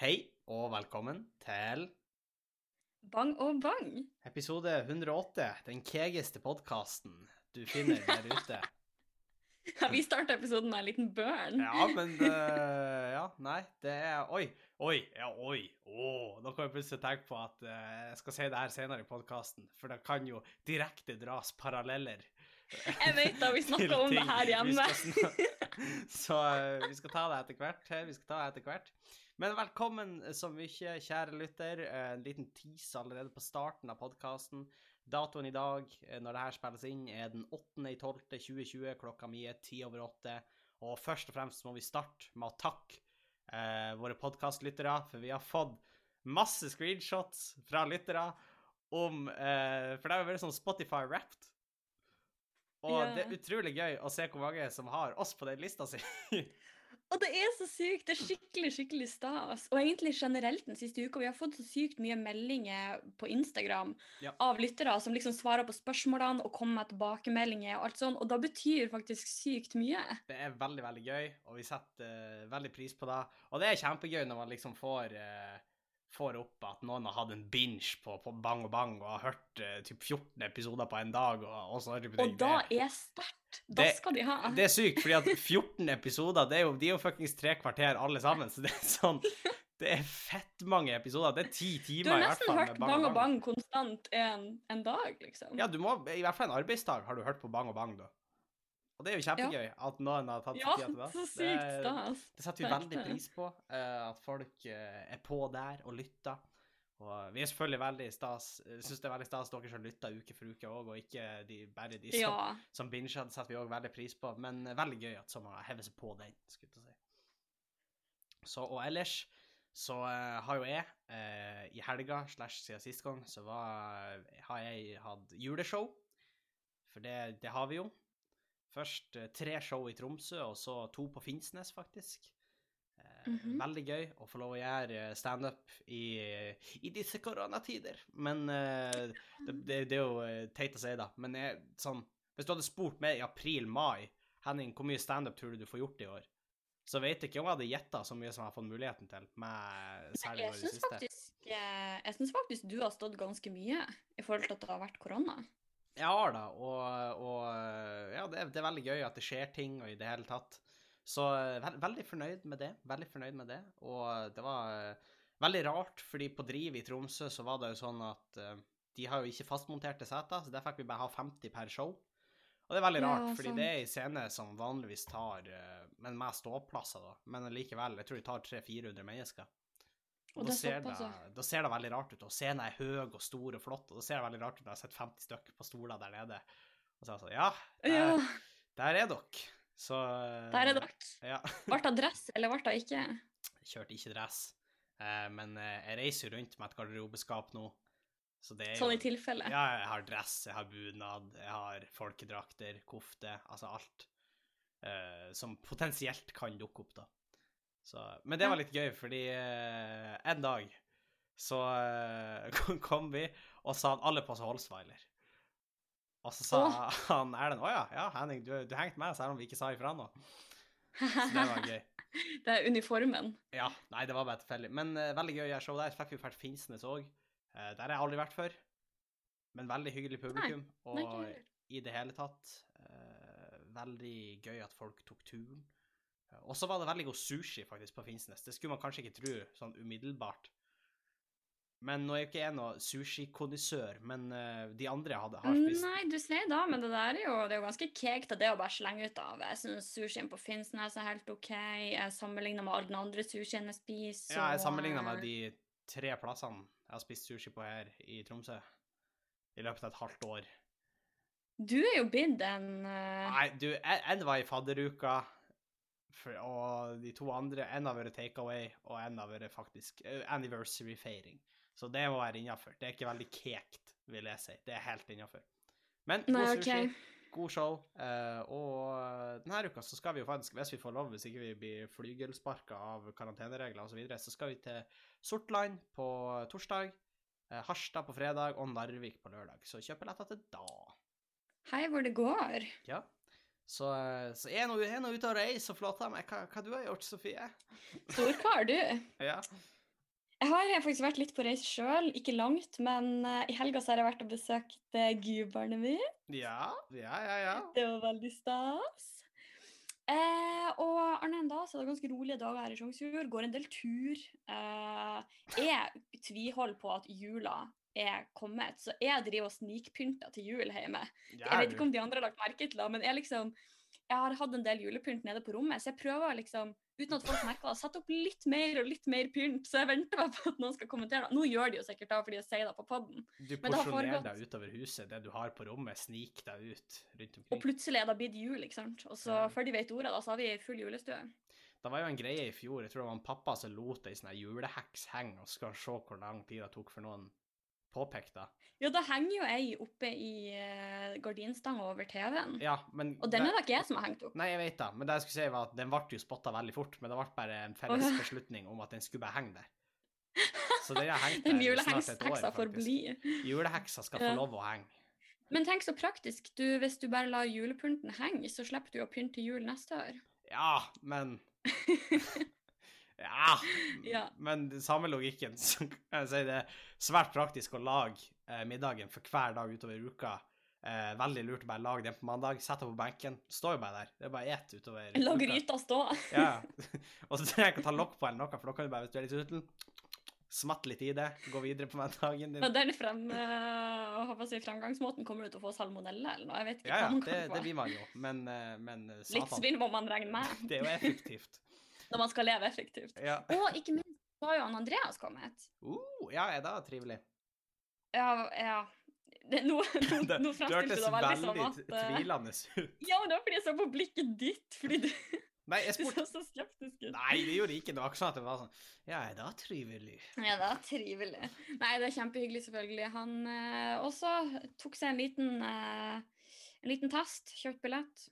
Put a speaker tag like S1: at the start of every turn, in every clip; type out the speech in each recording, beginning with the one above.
S1: Hei og velkommen til
S2: Bang og bang.
S1: episode 108, den kegeste podkasten du finner der ute.
S2: Ja, vi starta episoden med en liten børn.
S1: Ja, men uh, Ja, nei, det er Oi, oi, ja, oi. Å, nå kan jeg plutselig tenke på at uh, jeg skal si det her senere i podkasten, for det kan jo direkte dras paralleller.
S2: Jeg vet da, vi snakker om det her hjemme.
S1: Så uh, vi skal ta det etter hvert. Vi skal ta det etter hvert. Men velkommen så mye, kjære lytter. Eh, En liten tease allerede på starten av podkasten. Datoen i dag, eh, når det her spilles inn, er den 8.12.2020. Klokka mi er ti over åtte. Og først og fremst må vi starte med å takke eh, våre podkastlyttere, for vi har fått masse screenshots fra lyttere om eh, For det har jo vært sånn Spotify-wrapped. Og
S2: yeah.
S1: det er utrolig gøy å se hvor mange som har oss på den lista si.
S2: Og det er så sykt. Det er skikkelig skikkelig stas. Og egentlig generelt den siste uka. Vi har fått så sykt mye meldinger på Instagram
S1: Ja.
S2: av lyttere som liksom svarer på spørsmålene og kommer med tilbakemeldinger og alt sånn. Og da betyr faktisk sykt mye.
S1: Det er veldig, veldig gøy, og vi setter uh, veldig pris på det. Og det er kjempegøy når man liksom får, eh, får opp at noen har hatt en binge på, på Bang og Bang og har hørt uh, typ 14 episoder på en dag, og, og så typ.
S2: Og da er sterkt. Da
S1: Det-
S2: skal de ha.
S1: det er sykt, fordi at 14 episoder, det er jo, de er jo fuckings tre kvarter alle sammen, så det er sånn Det er fett mange episoder. Det er ti
S2: Du
S1: timer
S2: har
S1: i hvert
S2: nesten hørt
S1: Bang,
S2: Bang og Bang konstant en, en dag, liksom.
S1: Ja, du må, i hvert fall en arbeidsdag har du hørt på Bang og Bang, da. Og det er jo kjempegøy at noen har tatt
S2: Ja,
S1: tid til det.
S2: så sykt det.
S1: Det setter vi veldig pris på, eh, at folk eh, er på der og lytter. Og vi er selvfølgelig veldig stas, syns det er veldig stas dere som lytter uke for uke òg, og ikke de, bare de som,
S2: Ja.
S1: som binger. Det setter vi òg veldig pris på. Men eh, veldig gøy at mange hever seg på den, skulle jeg si. Så, og ellers så uh, har jo jeg uh, i helga slash siden sist gang, så var, har jeg hatt juleshow. For det, det har vi jo. Først eh, tre show i Tromsø, og så to på Finnsnes, faktisk. Mm
S2: -hmm.
S1: Veldig gøy å få lov å gjøre eh, standup i, i disse koronatider. Men det, det, det er jo teit å si, da. Men jeg, sånn, hvis du hadde spurt meg i april-mai Henning, hvor mye standup tror du du får gjort i år? Så vet jeg ikke om jeg hadde gjetta så mye som jeg har fått muligheten til, med særlig
S2: Jeg syns faktisk, faktisk du har stått ganske mye i forhold til at det har vært korona.
S1: Jeg har da, og, og ja, det er, det er veldig gøy at det skjer ting og i det hele tatt. Så eh, veld, veldig fornøyd med det. Veldig fornøyd med det. Og det var eh, veldig rart, fordi på Driv i Tromsø så var det jo sånn at uh, de har jo ikke fastmonterte seter, så der fikk vi bare ha 50 per show. Og det er veldig
S2: Ja,
S1: rart, fordi det er ei scene som vanligvis tar uh, Men med ståplasser, da. Men likevel, jeg tror de tar 300-400 mennesker. Og,
S2: Og
S1: da,
S2: er
S1: ser det, da ser det veldig rart ut. Og scenen er høy og stor og flott, og da ser det veldig rart ut når jeg har sett 50 stykker på stoler der nede. Og så er jeg sånn Ja, der,
S2: Ja,
S1: der er dere. Så
S2: der er dere.
S1: Ja.
S2: Ble det dress, eller ble det ikke?
S1: Kjørte ikke dress, eh, men eh, jeg reiser jo rundt med et garderobeskap nå. Så det er jo
S2: Sånn i tilfelle.
S1: Ja, jeg har dress, jeg har bunad, jeg har folkedrakter, kofte, altså alt eh, som potensielt kan dukke opp, da. Så, men det var litt gøy, fordi eh, en dag så eh, kom vi, og sa han alle på seg Holsweiler. Og så sa han Erlend å ja, ja, Henning, du, du hengte med, selv om vi ikke sa ifra nå. Så det var gøy.
S2: det er uniformen.
S1: Ja, nei, det var bare tilfeldig. Men eh, veldig gøy å gjøre show der. Så fikk vi vært Finnsnes òg. der har jeg aldri vært før. Men veldig hyggelig publikum.
S2: Nei, ikke
S1: og i det hele tatt eh, veldig gøy at folk tok turen. Eh, Og så var det veldig god sushi faktisk på Finnsnes. Det skulle man kanskje ikke tro sånn umiddelbart. Men nå er jo ikke jeg noen sushikondisør, men uh, de andre hadde, har spist
S2: Nei, du sier da, men det der er jo, det er jo ganske kekt av det å bare slenge ut av. Jeg syns sushien på Finnsnes er helt OK. Jeg sammenligner med all den andre sushien jeg spiser.
S1: Ja, jeg sammenligner med de tre plassene jeg har spist sushi på her i Tromsø i løpet av et halvt år.
S2: Du er jo blitt en uh...
S1: Nei, du, en en var i fadderuka, for, og de to andre En har vært takeaway, og en har vært faktisk eh, anniversary-feiring. Så det må være innafor. Det er ikke veldig kekt, vil jeg si. Det er helt innafor. Men god
S2: Nei,
S1: sushi,
S2: okay.
S1: god show, eh, og denne uka så skal vi jo faktisk, hvis vi får lov, hvis ikke vi blir flygelsparka av karanteneregler osv., så, videre, så skal vi til Sortland på torsdag, eh, Harstad på fredag og Narvik på lørdag. Så kjøp billetter til da.
S2: Hei hvor det går.
S1: Ja. Så, eh, så er nå ute og reiser og flotter meg. Hva, hva du har gjort, Sofie?
S2: Storkar, du.
S1: Ja.
S2: Jeg har faktisk vært litt på reise sjøl, ikke langt, men eh, i helga har jeg vært og besøkt uh, gudbarnet mitt.
S1: Ja, ja, ja. ja.
S2: Det var veldig stas. Eh, og annet enn da så er det ganske rolige dager her i Sjongsfjord. Går en del tur. Eh, jeg tviholder på at jula er kommet, så jeg driver og snikpynter til jul hjemme. Jeg vet ikke om de andre har lagt merke til det, men jeg liksom jeg har hatt en del julepynt nede på rommet, så jeg prøver liksom, uten at folk merker det, sette opp litt mer og litt mer pynt. Så jeg venter bare på at noen skal kommentere det. Nå gjør de jo sikkert det fordi jeg sier det på poden.
S1: Du porsjonerer deg utover huset. Det du har på rommet, snik deg ut rundt omkring.
S2: Og plutselig er det blitt jul, ikke sant. Og så før de vet ordet, da, så har vi full julestue.
S1: Det var jo en greie i fjor. Jeg tror det var en pappa som lot ei sånn juleheks henge, og skal se hvor lang tid det tok for noen påpekte det.
S2: Ja, da henger jo ei oppe i uh, gardinstanga over TV-en.
S1: Ja, men
S2: Og den er det ikke jeg som har hengt opp.
S1: Nei, jeg vet det, men det jeg skulle si var at den ble jo spotta veldig fort. Men det ble bare en felles
S2: Å,
S1: beslutning om at den skulle bare henge der. Så den har hengt der i snart et år, faktisk.
S2: bli.
S1: Juleheksa skal få lov å henge.
S2: Men tenk så praktisk. Du, hvis du bare lar julepynten henge, så slipper du å pynte jul neste år.
S1: Ja, men Ja,
S2: Ja.
S1: men samme logikken, så kan jeg si det er svært praktisk å lage eh, middagen for hver dag utover uka. Eh, veldig lurt å bare lage den på mandag, sette den på benken. Står jo bare der. Det er bare ett utover
S2: La gryta stå.
S1: Ja. Og så trenger jeg ikke å ta lokk på eller noe, for da kan du bare, hvis du er litt sulten, smatte litt i det, gå videre på mandagen din.
S2: Men den frem, øh, si, fremgangsmåten kommer du til å få salmonella eller noe. Jeg vet ikke
S1: Ja, ja,
S2: hva man
S1: det,
S2: kan
S1: det
S2: få.
S1: blir man jo, men, eh, men satan
S2: Litt svinn må man regne med
S1: det er jo effektivt.
S2: Når man skal leve effektivt.
S1: Ja.
S2: Og ikke minst så har jo han Andreas kommet.
S1: Uh, ja, er det trivelig?
S2: Ja, ja. Det, nå, nå,
S1: Det,
S2: nå fremstilte du deg veldig som
S1: Du
S2: hørtes veldig
S1: tvilende ut.
S2: Ja, men det var fordi jeg så på blikket ditt. Fordi du,
S1: Nei, jeg
S2: du så så skeptisk ut.
S1: Nei, det gjorde ikke. Det var ikke sånn at det var sånn Ja, er det trivelig?
S2: Ja, det er trivelig. Nei, det er kjempehyggelig, selvfølgelig. Han eh, også tok seg en liten, eh, en liten test, kjøpt billett,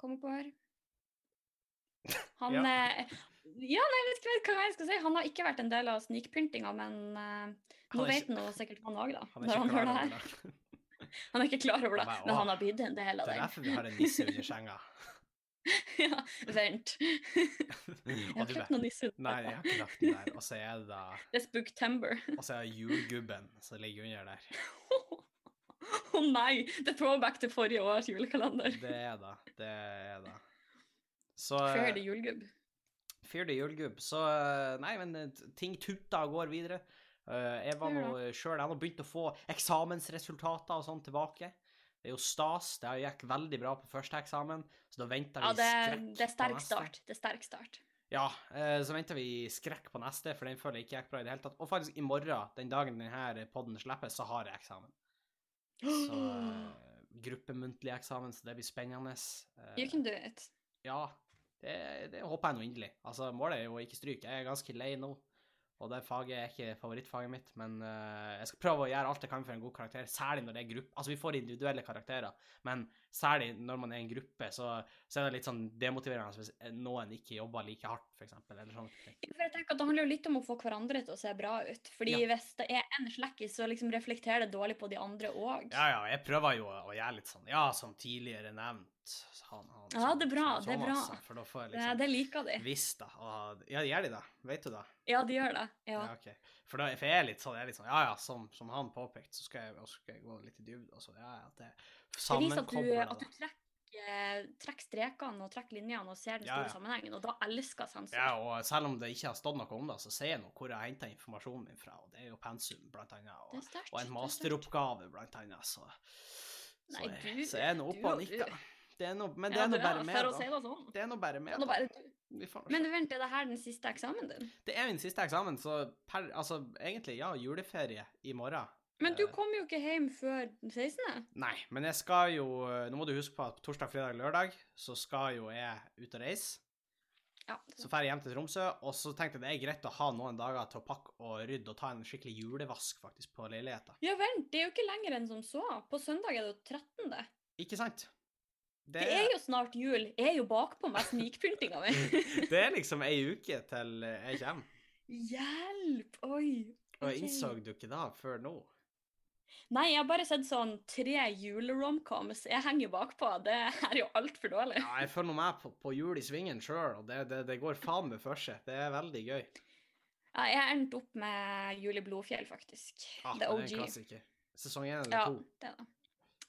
S2: kom oppover. Han
S1: Ja.
S2: eh, Ja, nei, vet ikke hva jeg skal si. Han har ikke vært en del av snikpyntinga, men eh, nå vet
S1: ikke-
S2: han jo sikkert han òg, da.
S1: Han er
S2: han her. Han er ikke klar over det,
S1: bare,
S2: men
S1: «Åh,
S2: han har blitt en del
S1: Det
S2: Det
S1: er derfor vi har en nisse under senga.
S2: ja, vent. Jeg har
S1: du
S2: noen nisse under.
S1: Nei, jeg har ikke lagt den der. Og så er det da
S2: Det er Spooktember.
S1: Og så er det julgubben som ligger under der.
S2: Å nei! Det er throwback til forrige års julekalender.
S1: Det er det. Det er det. Så
S2: Fair the julegubb.
S1: Fyrde julegubb. Så eh, Nei, men eh, ting tuter og går videre. Eh, Jeg var nå sjøl Jeg har begynt å få eksamensresultater og sånn tilbake. Det er jo stas. Det gikk veldig bra på første eksamen, så da venter vi
S2: Ja, det,
S1: skrekk
S2: det er
S1: på neste.
S2: start. Det er sterk start.
S1: Ja, eh, så venter vi skrekk på neste, for den føler jeg ikke gikk bra i det hele tatt. Og faktisk i morgen, den dagen denne podden slippes, så har jeg eksamen. Så eh, gruppemuntlig eksamen, så det blir spennende. Eh,
S2: You can do it.
S1: ja, det, det håper jeg nå inderlig. Altså, målet er jo å ikke stryke. Jeg er ganske lei nå, og det faget er ikke favorittfaget mitt, men uh, jeg skal prøve å gjøre alt jeg kan for en god karakter, særlig når det er gruppe. Altså, vi får individuelle karakterer, men særlig når man er en gruppe, så, så er det litt sånn demotiverende hvis noen ikke jobber like hardt, eksempel, eller sånn.
S2: For jeg tenker at Det handler jo litt om å få hverandre til å se bra ut. Fordi
S1: Ja.
S2: hvis det er en slekkis, så liksom reflekterer det dårlig på de andre òg.
S1: Ja, ja, jeg prøver jo å gjøre litt sånn, ja, som tidligere nevnt. Han, han,
S2: Ja, det er bra,
S1: sånn-
S2: det er bra.
S1: For da får jeg
S2: Det,
S1: liksom
S2: det liker de.
S1: visst da. Og, ja, gjør de det? Vet du det?
S2: Ja, de gjør det. Ja.
S1: Ja, okay. For, da, for jeg er litt sånn, er litt sånn, ja, ja, som, som han påpekte, så skal jeg, skal jeg gå litt i dybden, og ja, det
S2: Det viser at du, at du trekker, trekker strekene og trekker linjene og ser den store
S1: ja.
S2: sammenhengen, og da elsker sensor.
S1: Ja, og selv om det ikke har stått noe om det, så ser jeg nå hvor jeg henter informasjonen min fra, og det er jo pensum, blant annet, og, og en
S2: det er
S1: masteroppgave, blant annet, så, så,
S2: Nei,
S1: jeg,
S2: du-
S1: så jeg er nå oppe og nikker. Det er noe, men det
S2: Ja,
S1: er nå bare
S2: meg,
S1: da.
S2: det sånn.
S1: Det er nå bare
S2: Det er
S1: da.
S2: bare du.
S1: Vi får
S2: Men
S1: se.
S2: vent, er det her den siste eksamen din?
S1: Det er min siste eksamen, så per, altså, egentlig, ja, juleferie i morgen.
S2: Men du
S1: Eh.
S2: kommer jo ikke hjem før den 16.
S1: Nei, men jeg skal jo Nå må du huske på at på torsdag, fredag, lørdag så skal jo jeg ut og reise.
S2: Ja.
S1: Så drar jeg hjem til Tromsø, og så tenkte jeg det er greit å ha noen dager til å pakke og rydde og ta en skikkelig julevask faktisk på leiligheta.
S2: ja, vent, det er jo ikke lenger enn som så. På søndag er det jo 13.
S1: Ikke sant?
S2: Det er jo snart jul. Jeg er jo bakpå med snikpyntinga mi.
S1: det er liksom ei uke til jeg kommer.
S2: Hjelp! Oi.
S1: Og
S2: ok.
S1: innså du ikke da før nå?
S2: Nei, jeg har bare sett sånn tre juleromcoms. Jeg henger bakpå. Det er jo altfor dårlig.
S1: Ja, jeg følger med på, på jul i svingen sjøl, og det, det, det går faen meg for seg. Det er veldig gøy.
S2: Ja, jeg endte opp med Julie Blodfjell, faktisk.
S1: Ah,
S2: The
S1: det er en klassiker. Sesong én eller
S2: Ja,
S1: to?
S2: det er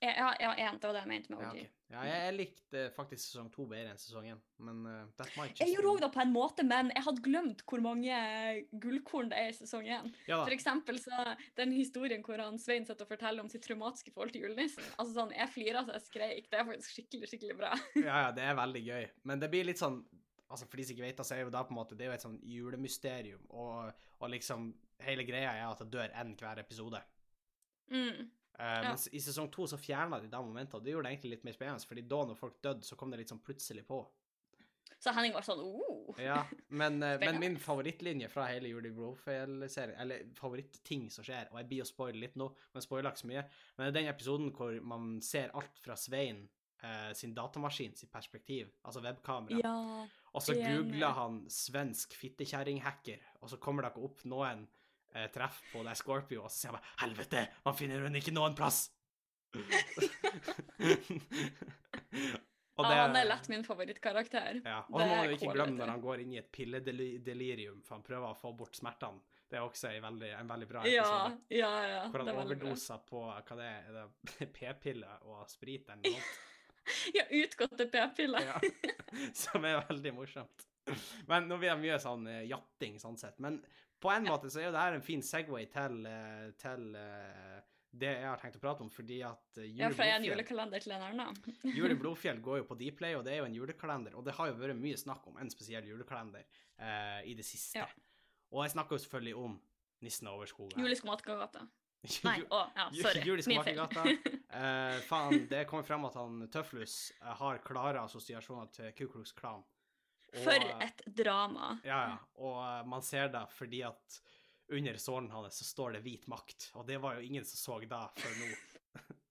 S2: det. Ja, ja, det var det jeg mente med
S1: Ja, okay. ja, jeg, jeg likte faktisk sesong to bedre enn sesong én, men uh, that might just
S2: Jeg gjorde òg det på en måte, men jeg hadde glemt hvor mange gullkorn det er i sesong én. For eksempel så den historien hvor han Svein sitter og forteller om sitt traumatiske forhold til julenissen. Altså sånn, Jeg flirer så jeg skreik. Det er faktisk skikkelig, skikkelig bra.
S1: Ja, ja, det er veldig gøy. Men det blir litt sånn Altså, for de som ikke vet det, så er jo da på en måte Det er jo et sånn julemysterium, og, og liksom Hele greia er at det dør én hver episode.
S2: Mm.
S1: Eh, Mens i sesong to så fjerna de de momentene, og det gjorde det egentlig litt mer spennende, fordi da når folk døde, så kom det litt sånn plutselig på.
S2: Så Henning var sånn oh.
S1: Ja, men, eh, men min favorittlinje fra hele Julie Blofeld-serien, eller favorittting som skjer, og jeg blir å spoile litt nå, men spoiler ikke så mye, men det er den episoden hvor man ser alt fra Svein eh, sin datamaskin sitt perspektiv, altså webkamera,
S2: Ja.
S1: og så googler han svensk fittekjerringhacker, og så kommer det ikke opp noen eh, treff på det Scorpio, og så sier han bare 'Helvete, man finner henne ikke noen plass'. Og
S2: ja, han er lett min favorittkarakter.
S1: Ja, og
S2: Det
S1: må du ikke glemme når han går inn i et pilledelirium, for han prøver å få bort smertene. Det er også en veldig, en veldig bra
S2: Ja,
S1: episode.
S2: ja, ja.
S1: Hvor han
S2: er
S1: overdoser på hva det er, er p-pille og sprit eller noe.
S2: Ja, utgåtte p-piller.
S1: Ja. Som er veldig morsomt. Men nå blir det mye sånn eh, jatting sånn sett. Men på en måte så er jo det her en fin Segway til, eh, til eh, det jeg har tenkt å prate om, fordi at
S2: Ja, fra en julekalender til en annen.
S1: Jule Blodfjell går jo på Dplay, og det er jo en julekalender. Og det har jo vært mye snakk om en spesiell julekalender eh, i det siste.
S2: Ja.
S1: Og jeg snakker jo selvfølgelig om Nissen over skogen.
S2: Julisk matgata. Nei, å, ja, sorry. Julisk.
S1: Skomakergata. Eh, faen, det kommer frem at han Tøflus har klare assosiasjoner til Ku Klux Klan. Og,
S2: For
S1: eh,
S2: et drama.
S1: Ja, ja. Og eh, man ser det fordi at under såren hans så står det hvit makt, og det var jo ingen som så da før nå.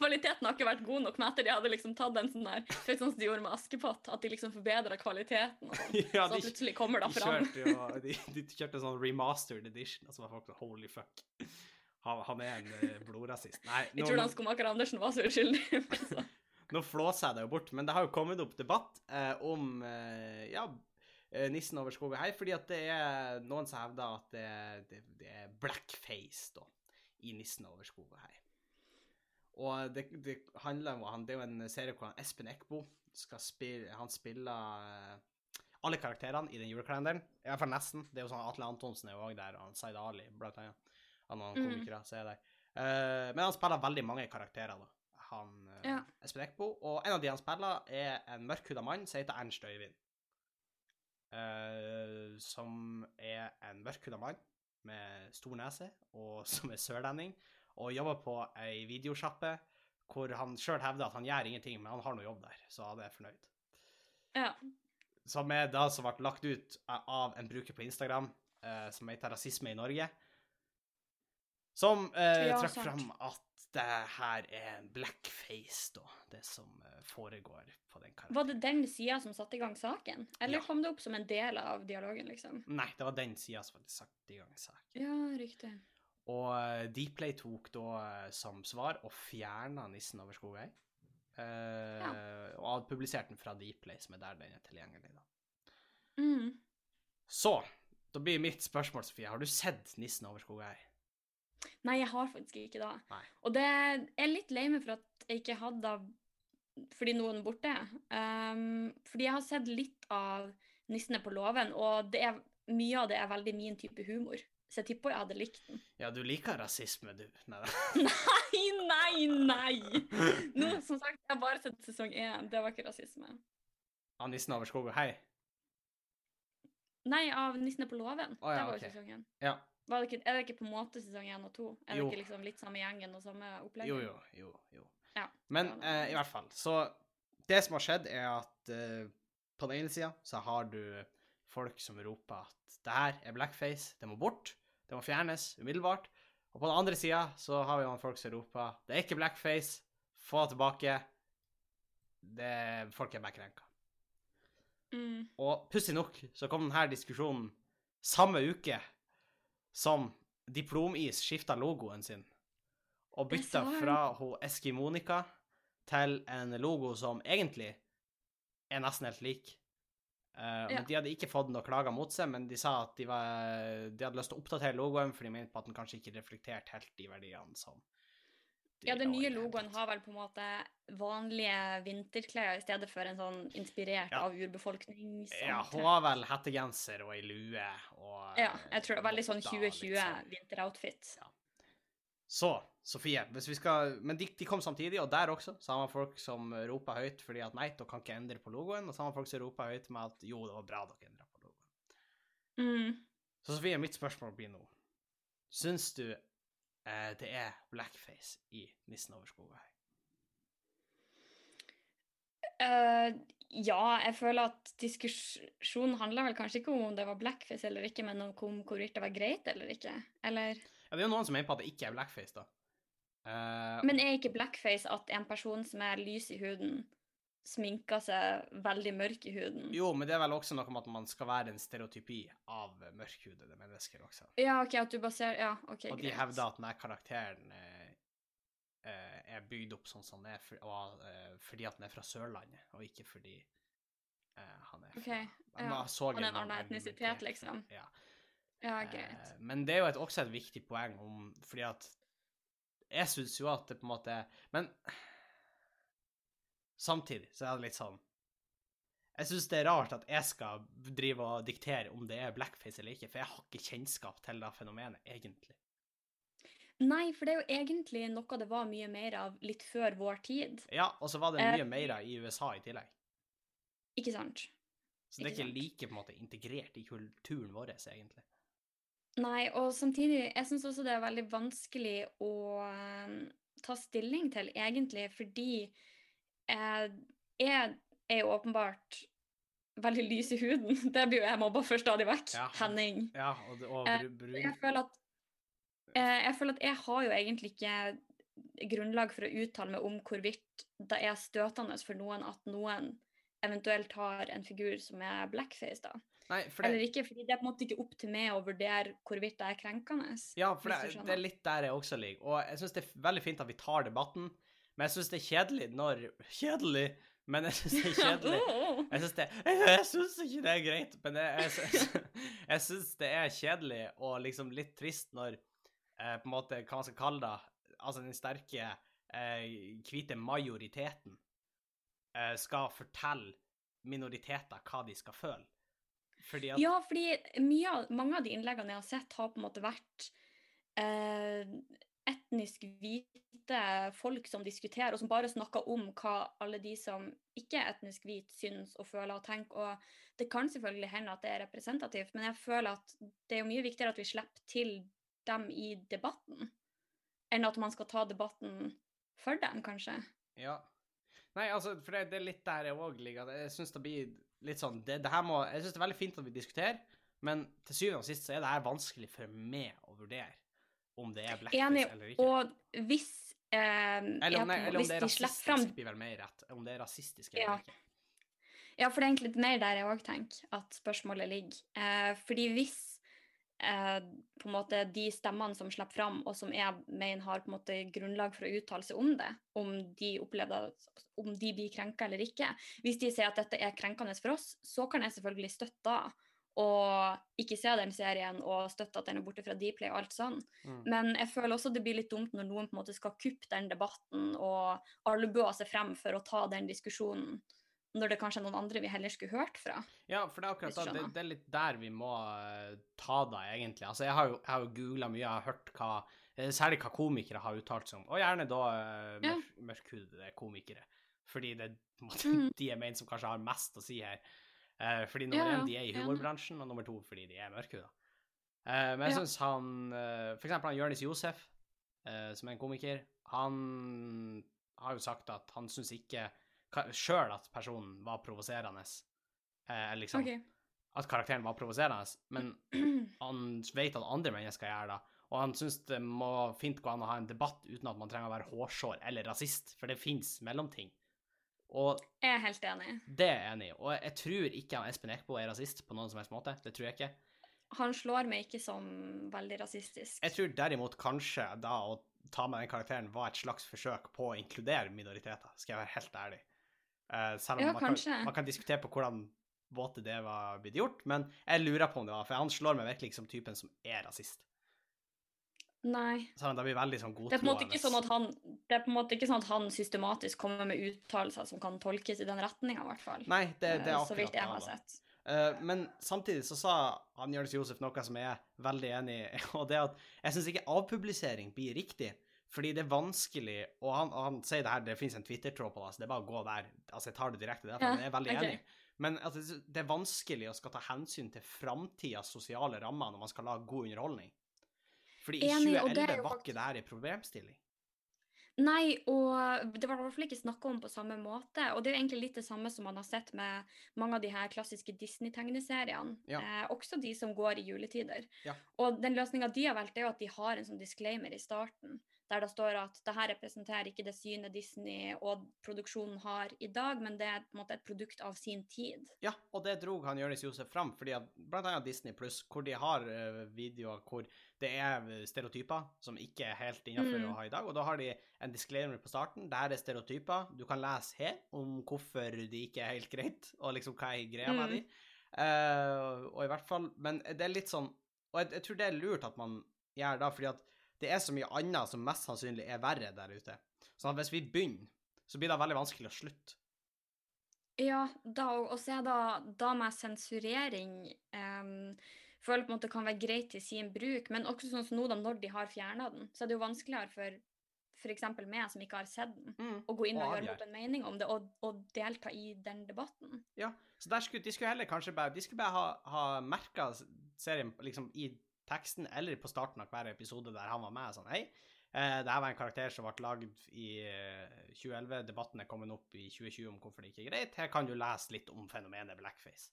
S2: Kvaliteten har ikke vært god nok med etter de hadde liksom tatt en sånn der Litt sånn som de gjorde med Askepott, at de liksom forbedra kvaliteten. Og sånn.
S1: ja,
S2: så
S1: de,
S2: plutselig kommer det
S1: de
S2: fram.
S1: kjørte jo de, de kjørte sånn remastered edition, og så var folk sånn holy fuck. Han, han er en eh, blodrasist. Nei,
S2: Jeg tror
S1: nå,
S2: han skomaker Andersen var så uskyldig.
S1: nå flåser jeg det jo bort, men det har jo kommet opp debatt eh, om eh, ja, eh, nissen over skog og hei, fordi at det er noen som hevder at det, det, det er blackface da, i nissen over skog og hei. Og det, det handler om han, Det er jo en serie hvor han Espen Eckbo skal spille Han spiller eh, alle karakterene i den julekalenderen. I hvert fall nesten. Det er jo sånn Atle Antonsen er jo òg der, og han Zaid Ali, blant annet. Han og
S2: Mm.
S1: komikere så er der. Uh, men han spiller veldig mange karakterer, da. Han eh,
S2: Ja.
S1: Espen Eckbo. Og en av de han spiller, er en mørkhuda mann som heter Ernst Øyvind. Uh, som er en mørkhuda mann med stor nese, og som er sørlending, og jobber på ei videosjappe hvor han sjøl hevder at han gjør ingenting, men han har noe jobb der, så han er fornøyd.
S2: Ja.
S1: Som er da som ble lagt ut av en bruker på Instagram uh, som heter Rasisme i Norge, som eh,
S2: Ja,
S1: trakk fram at det her er blackface, da, det som eh, foregår på den karakteren.
S2: Var det den sida som satte i gang saken? Eller
S1: Ja.
S2: kom det opp som en del av dialogen, liksom?
S1: Nei, det var den sida som satt i gang saken.
S2: Ja, riktig.
S1: Og Deepplay tok da eh, som svar og fjerna nissen over Skogøy. Eh, Og hadde publisert den fra Deepplay, som er der den er tilgjengelig. da.
S2: Mm.
S1: Så da blir mitt spørsmål, Sofie, har du sett nissen over Skogøy?
S2: Nei, jeg har faktisk ikke det.
S1: Nei.
S2: Og det er litt lei meg for at jeg ikke hadde det fordi noen er borte. Um, fordi jeg har sett litt av 'Nissene på låven', og det er, mye av det er veldig min type humor. Så jeg tipper jeg hadde likt den.
S1: Ja, du liker rasisme, du. Nei,
S2: Nei, nei, nei! Nå, som sagt, jeg har bare sett sesong én. Det var ikke rasisme.
S1: Av nissen over skog og hei?
S2: Nei, av 'Nissene på låven'.
S1: Oh, ja,
S2: det var jo
S1: sesong
S2: sesongen.
S1: Ja.
S2: Var det ikke, er det ikke på en måte sesong én og to? Er det
S1: Jo.
S2: ikke liksom litt samme gjengen og samme opplegget?
S1: Jo, jo, jo. jo.
S2: Ja.
S1: Men eh, i hvert fall, så det som har skjedd, er at eh, på den ene sida så har du folk som roper at det her er blackface, det må bort, det må fjernes umiddelbart. Og på den andre sida så har vi jo folk som roper det er ikke blackface, få det tilbake. Det, folk er bare.
S2: Mm.
S1: Og pussig nok så kom denne diskusjonen samme uke som Diplomis skifta logoen sin og bytta fra ho Eskimonika til en logo som egentlig er nesten helt lik. Uh,
S2: Ja.
S1: Men de hadde ikke fått noen klager mot seg, men de sa at de, var, de hadde lyst til å oppdatere logoen, for de mente på at den kanskje ikke reflekterte helt de verdiene som
S2: Ja, den nye logoen har vel på en måte vanlige vinterklær i stedet for en sånn inspirert
S1: Ja.
S2: av urbefolkning.
S1: Ja, hun har vel hettegenser og ei lue og
S2: Ja, jeg tror det er veldig sånn
S1: votter, litt
S2: 2020
S1: sånn.
S2: vinteroutfit.
S1: Så, Sofie, hvis vi skal Men de, de kom samtidig, og der også Samme folk som roper høyt fordi at nei, dere kan ikke endre på logoen, og samme folk som roper høyt med at jo, det var bra dere endra på logoen.
S2: Mm.
S1: Så Sofie, mitt spørsmål blir nå Syns du eh, det er blackface i 'Nissen over skog her hei'?
S2: Eh, ja, jeg føler at diskusjonen handler vel kanskje ikke om om det var blackface eller ikke, men om om hvorvidt det var greit eller ikke. Eller
S1: Ja, det er jo noen som mener på at det ikke er blackface, da. Uh,
S2: Men er ikke blackface at en person som er lys i huden, sminker seg veldig mørk i huden?
S1: jo, men det er vel også noe med at man skal være en stereotypi av mørkhudede mennesker også.
S2: Ja, OK, at du baserer Ja, OK, greit.
S1: Og de hevder at denne karakteren eh, eh, er bygd opp sånn som den er, for, og, eh, fordi at den er fra Sørlandet, og ikke fordi eh, han er fra okay,
S2: ja. Han er en annen etnisitet, liksom.
S1: Ja.
S2: Ja,
S1: Eh,
S2: greit.
S1: men det er jo et, også et viktig poeng om Fordi at Jeg syns jo at det på en måte Men samtidig så er det litt sånn Jeg syns det er rart at jeg skal drive og diktere om det er blackface eller ikke, for jeg har ikke kjennskap til det fenomenet, egentlig.
S2: Nei, for det er jo egentlig noe det var mye mer av litt før vår tid.
S1: Ja, og så var det
S2: Eh,
S1: mye mer i USA i tillegg.
S2: Ikke sant?
S1: Så det er
S2: Ikke
S1: ikke like på en måte integrert i kulturen vår, egentlig.
S2: Nei, og samtidig, jeg syns også det er veldig vanskelig å eh, ta stilling til, egentlig, fordi eh, jeg er jo åpenbart veldig lys i huden. Det blir jo jeg mobba for stadig vekk.
S1: Ja.
S2: Henning.
S1: Ja, og, og
S2: Eh,
S1: brun
S2: Jeg føler at eh, jeg føler at jeg har jo egentlig ikke grunnlag for å uttale meg om hvorvidt det er støtende for noen at noen eventuelt har en figur som er blackface, da.
S1: Nei, det,
S2: Eller ikke, fordi det er på en måte ikke opp til meg å vurdere hvorvidt det er krenkende.
S1: Ja, for det, det er litt der jeg også ligger. Og jeg syns det er veldig fint at vi tar debatten, men jeg syns det er kjedelig når Kjedelig, men jeg syns det er kjedelig. Jeg syns det Jeg syns ikke det er greit, men jeg, jeg, syns det er kjedelig og liksom litt trist når eh, på en måte, hva man skal kalle det, altså den sterke eh, hvite majoriteten eh, skal fortelle minoriteter hva de skal føle. Fordi at
S2: Ja, fordi mye av, mange av de innleggene jeg har sett, har på en måte vært eh, etnisk hvite folk som diskuterer, og som bare snakker om hva alle de som ikke er etnisk hvite, syns og føler og tenker. Og det kan selvfølgelig hende at det er representativt, men jeg føler at det er mye viktigere at vi slipper til dem i debatten, enn at man skal ta debatten for dem, kanskje.
S1: Ja. Nei, altså, for det, det er litt der jeg òg ligger. Jeg syns det blir litt sånn det, det her må, Jeg syns det er veldig fint at vi diskuterer, men til syvende og sist så er det her vanskelig for meg å vurdere om det er blackface
S2: Enig.
S1: eller ikke.
S2: Og hvis, eh,
S1: eller om,
S2: jeg,
S1: eller om det er
S2: de
S1: rasistisk, blir vel mer rett. Om det er rasistisk eller
S2: Ja.
S1: ikke.
S2: Ja, for det er egentlig litt mer der jeg òg tenker at spørsmålet ligger. Eh, fordi hvis eh, på en måte de stemmene som slipper fram, og som jeg mener har på en måte grunnlag for å uttale seg om det, om de opplever om de blir krenka eller ikke, hvis de sier at dette er krenkende for oss, så kan jeg selvfølgelig støtte da, og ikke se den serien og støtte at den er borte fra Dplay og alt sånn.
S1: Mm.
S2: Men jeg føler også det blir litt dumt når noen på en måte skal kuppe den debatten og albuer seg frem for å ta den diskusjonen, når det kanskje er noen andre vi heller skulle hørt fra.
S1: Ja, for det er akkurat da, det, det er litt der vi må eh, ta det, egentlig. Altså, jeg har jo, jeg har jo googla mye, jeg har hørt hva eh, Særlig hva komikere har uttalt seg om, og gjerne da uh,
S2: Ja.
S1: mørkhudede komikere. Fordi det er
S2: Mm.
S1: de er ment som kanskje har mest å si her. Eh, fordi nummer
S2: Ja,
S1: én, de er i humorbransjen, og nummer to, fordi de er mørkhuda. Uh, men jeg
S2: Ja.
S1: syns han uh, For eksempel han Jonis Josef, eh, som er en komiker, han har jo sagt at han syns ikke sjøl at personen var provoserende. Eh, eller liksom
S2: okay.
S1: at karakteren var provoserende, men han vet at andre mennesker gjør det. Og han syns det må fint gå an å ha en debatt uten at man trenger å være hårsår eller rasist, for det fins mellomting. Og
S2: Jeg er helt enig.
S1: det er jeg enig i. Og jeg tror ikke Espen Eckbo er rasist på noen som helst måte. Det tror jeg ikke.
S2: Han slår meg ikke som veldig rasistisk.
S1: Jeg tror derimot kanskje da å ta med den karakteren var et slags forsøk på å inkludere minoriteter, skal jeg være helt ærlig. Uh, selv om
S2: Ja,
S1: man, kan,
S2: kanskje.
S1: man kan diskutere på hvordan måte det var blitt gjort, men jeg lurer på om det var, for han slår meg virkelig ikke som typen som er rasist.
S2: Nei.
S1: Så han det, blir veldig sånn
S2: Det er, på en måte ikke sånn at han, det er på en måte ikke sånn at han systematisk kommer med uttalelser som kan tolkes i den retninga, i hvert fall.
S1: Nei, det, det er
S2: akkurat så vidt jeg har sett.
S1: Eh, men samtidig så sa han Jørnes Josef noe som jeg er veldig enig i, og det at jeg syns ikke avpublisering blir riktig. Fordi det er vanskelig, og han, han sier det her, det finnes en Twitter-tråd på det, så det er bare å gå der. Altså, jeg tar det direkte derfra,
S2: Ja,
S1: men jeg er veldig
S2: okay.
S1: enig. Men altså, det, er vanskelig å skal ta hensyn til framtidas sosiale rammer når man skal lage god underholdning. Fordi i
S2: Enig, og
S1: 2011
S2: er
S1: var ikke det her en problemstilling.
S2: Nei, og det var i hvert fall ikke snakka om på samme måte. Og det er jo egentlig litt det samme som man har sett med mange av de her klassiske Disney-tegneseriene.
S1: Ja.
S2: Eh, også de som går i juletider.
S1: Ja.
S2: Og den løsninga de har valgt, er jo at de har en sånn disclaimer i starten. Der det står at det her representerer ikke det synet Disney og produksjonen har i dag, men det er på en måte et produkt av sin tid.
S1: Ja, og det drog han Jonis Josef fram, fordi at annet Disney Pluss, hvor de har eh, videoer hvor det er stereotyper som ikke er helt innenfor
S2: Mm.
S1: å ha i dag, og da har de en disclaimer på starten. Det her er stereotyper. Du kan lese her om hvorfor de ikke er helt greit, og liksom hva er greia med
S2: Mm.
S1: de. Uh, og i hvert fall Men det er litt sånn Og jeg, jeg tror det er lurt at man gjør da, fordi at det er så mye annet som mest sannsynlig er verre der ute. Sånn hvis vi begynner, så blir det veldig vanskelig å slutte.
S2: Ja, da, og så er da, da med sensurering um, føler på en måte kan være greit til sin bruk, men også sånn som nå da, når de har fjerna den, så er det jo vanskeligere for f.eks. meg som ikke har sett den, å gå inn
S1: Og
S2: og gjøre opp en mening om det, og, og delta i den debatten.
S1: Ja, så skulle, de skulle heller kanskje bare De skulle bare ha, ha merka serien liksom i teksten eller på starten av hver episode der han var med. Sånn, hei, eh, det her var en karakter som ble lagd i eh, 2011. Debatten er kommet opp i 2020 om hvorfor det ikke er greit. Her kan du lese litt om fenomenet blackface.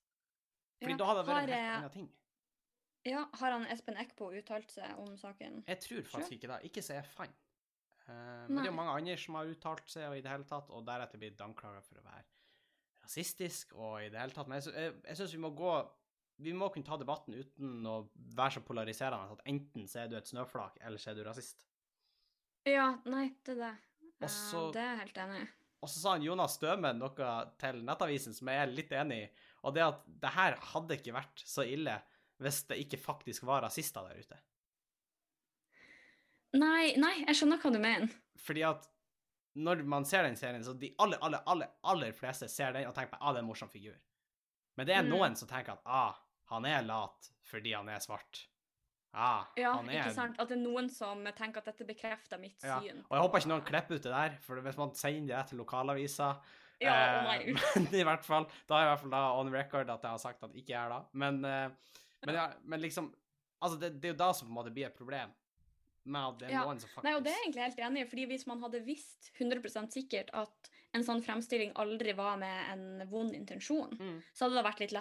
S1: Fordi
S2: Ja,
S1: da hadde det vært en helt
S2: eh,
S1: annen ting.
S2: Ja, har han Espen Eckbo uttalt seg om saken?
S1: Jeg tror faktisk ikke det. Ikke så jeg fant. Uh, men det er jo mange andre som har uttalt seg og i det hele tatt, og deretter blitt anklaga for å være rasistisk og i det hele tatt. Men jeg, jeg, jeg syns vi må gå Vi må kunne ta debatten uten å være så polariserende at enten så er du et snøflak, eller så er du rasist.
S2: Ja, nei, det er det.
S1: Også,
S2: det er jeg helt enig i.
S1: Og så sa han Jonas Stømen noe til Nettavisen som jeg er litt enig i, og det at det her hadde ikke vært så ille hvis det ikke faktisk var rasister der ute.
S2: Nei, nei, jeg skjønner hva du mener.
S1: Fordi at når man ser den serien, så de aller, aller, aller, aller fleste ser den og tenker på ah, det er en morsom figur. Men det er
S2: Mm.
S1: noen som tenker at ah, han er lat fordi han er svart. Ah,
S2: Ja,
S1: er
S2: ikke sant? At det er noen som tenker at dette bekrefter mitt
S1: Ja,
S2: syn.
S1: Og jeg håper ikke noen klipper ut det der, for hvis man sender det til lokalavisa
S2: Ja,
S1: eh. Men i hvert fall, da er jeg i hvert fall da on record at jeg har sagt at ikke jeg er da. Men, eh, men, ja, men liksom Altså, det, det er jo da som på en måte blir et problem. Med at det er
S2: Ja.
S1: noen som faktisk
S2: Nei, og det er jeg egentlig helt enig i, fordi hvis man hadde visst 100% sikkert at en sånn fremstilling aldri var med en vond intensjon,
S1: mm.
S2: så hadde det vært litt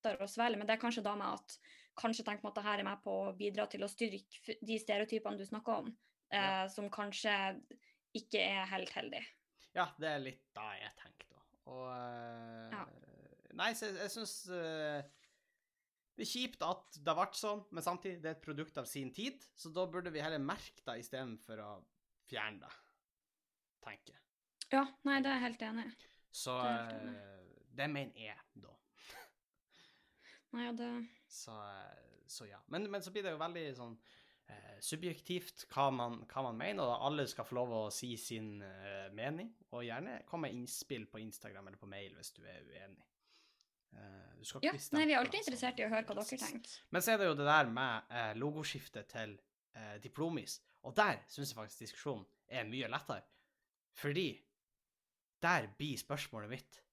S2: lettere å svelge. Men det er kanskje da med at kanskje tenk på at det her er med på å bidra til å styrke de stereotypene du snakker om, eh, som kanskje ikke er helt heldig.
S1: Ja, det er litt da jeg tenkte òg. Og øh,
S2: Ja.
S1: Nei, så jeg, jeg syns det er kjipt at det har vært sånn, men samtidig det er et produkt av sin tid, så da burde vi heller merke det istedenfor å fjerne det, tenker jeg.
S2: Ja, nei, det er jeg helt enig i.
S1: Så
S2: Det
S1: eh, det mener jeg, da.
S2: Nei, ja, det
S1: Så, eh, så ja. Men, men så blir det jo veldig sånn eh, subjektivt hva man, hva man mener, og alle skal få lov å si sin eh, mening, og gjerne komme med innspill på Instagram eller på mail hvis du er uenig. Eh, du skal
S2: Ja, nei, vi er alltid interessert i å høre hva dere tenker.
S1: Men så er det jo det der med eh, logoskiftet til eh, Diplomis, og der syns jeg faktisk diskusjonen er mye lettere. Fordi der blir spørsmålet mitt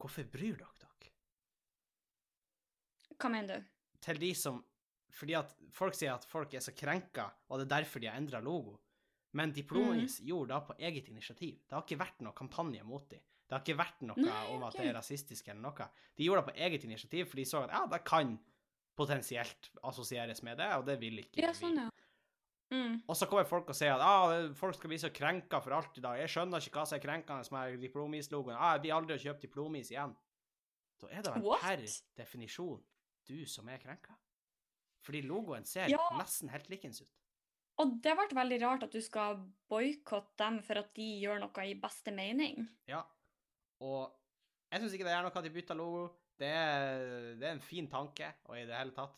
S1: Hvorfor bryr dere?
S2: Hva mener du?
S1: til de som Fordi at folk sier at folk er så krenka, og det er derfor de har endra logo. Men Diplomis gjorde det på eget initiativ. Det har ikke vært noe kampanje mot dem. Det har ikke vært noe
S2: Nei,
S1: om at det er rasistisk eller noe. De gjorde det på eget initiativ, for de så at ja, det kan potensielt assosieres med det, og det vil ikke
S2: Ja, sånn, ja. Mm.
S1: Og så kommer folk og sier at ah, folk skal bli så krenka for alt i dag. Jeg skjønner ikke hva som er krenkende med Diplomis-logoen. Ah, jeg blir aldri å kjøpe Diplomis igjen. Da er det vel per definisjon du som er krenka. Fordi logoen ser
S2: Ja.
S1: nesten helt likens ut.
S2: Og det ble veldig rart at du skal boikotte dem for at de gjør noe i beste mening.
S1: Ja. Og Jeg syns ikke det er noe at de bytter logo. Det er, det er en fin tanke, og i det hele tatt.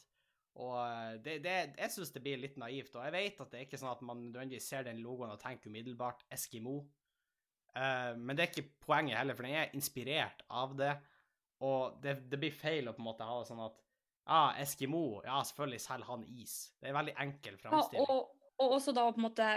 S1: Og eh, det, det, jeg syns det blir litt naivt. Og jeg vet at det er ikke sånn at man nødvendigvis ser den logoen og tenker umiddelbart Eskimo. Uh, men det er ikke poenget heller, for den er inspirert av det. Og det, det blir feil å på en måte ha det sånn at ah, Eskimo, ja, selvfølgelig selger han is. Det er en veldig enkel
S2: Ja, og, og også da på en måte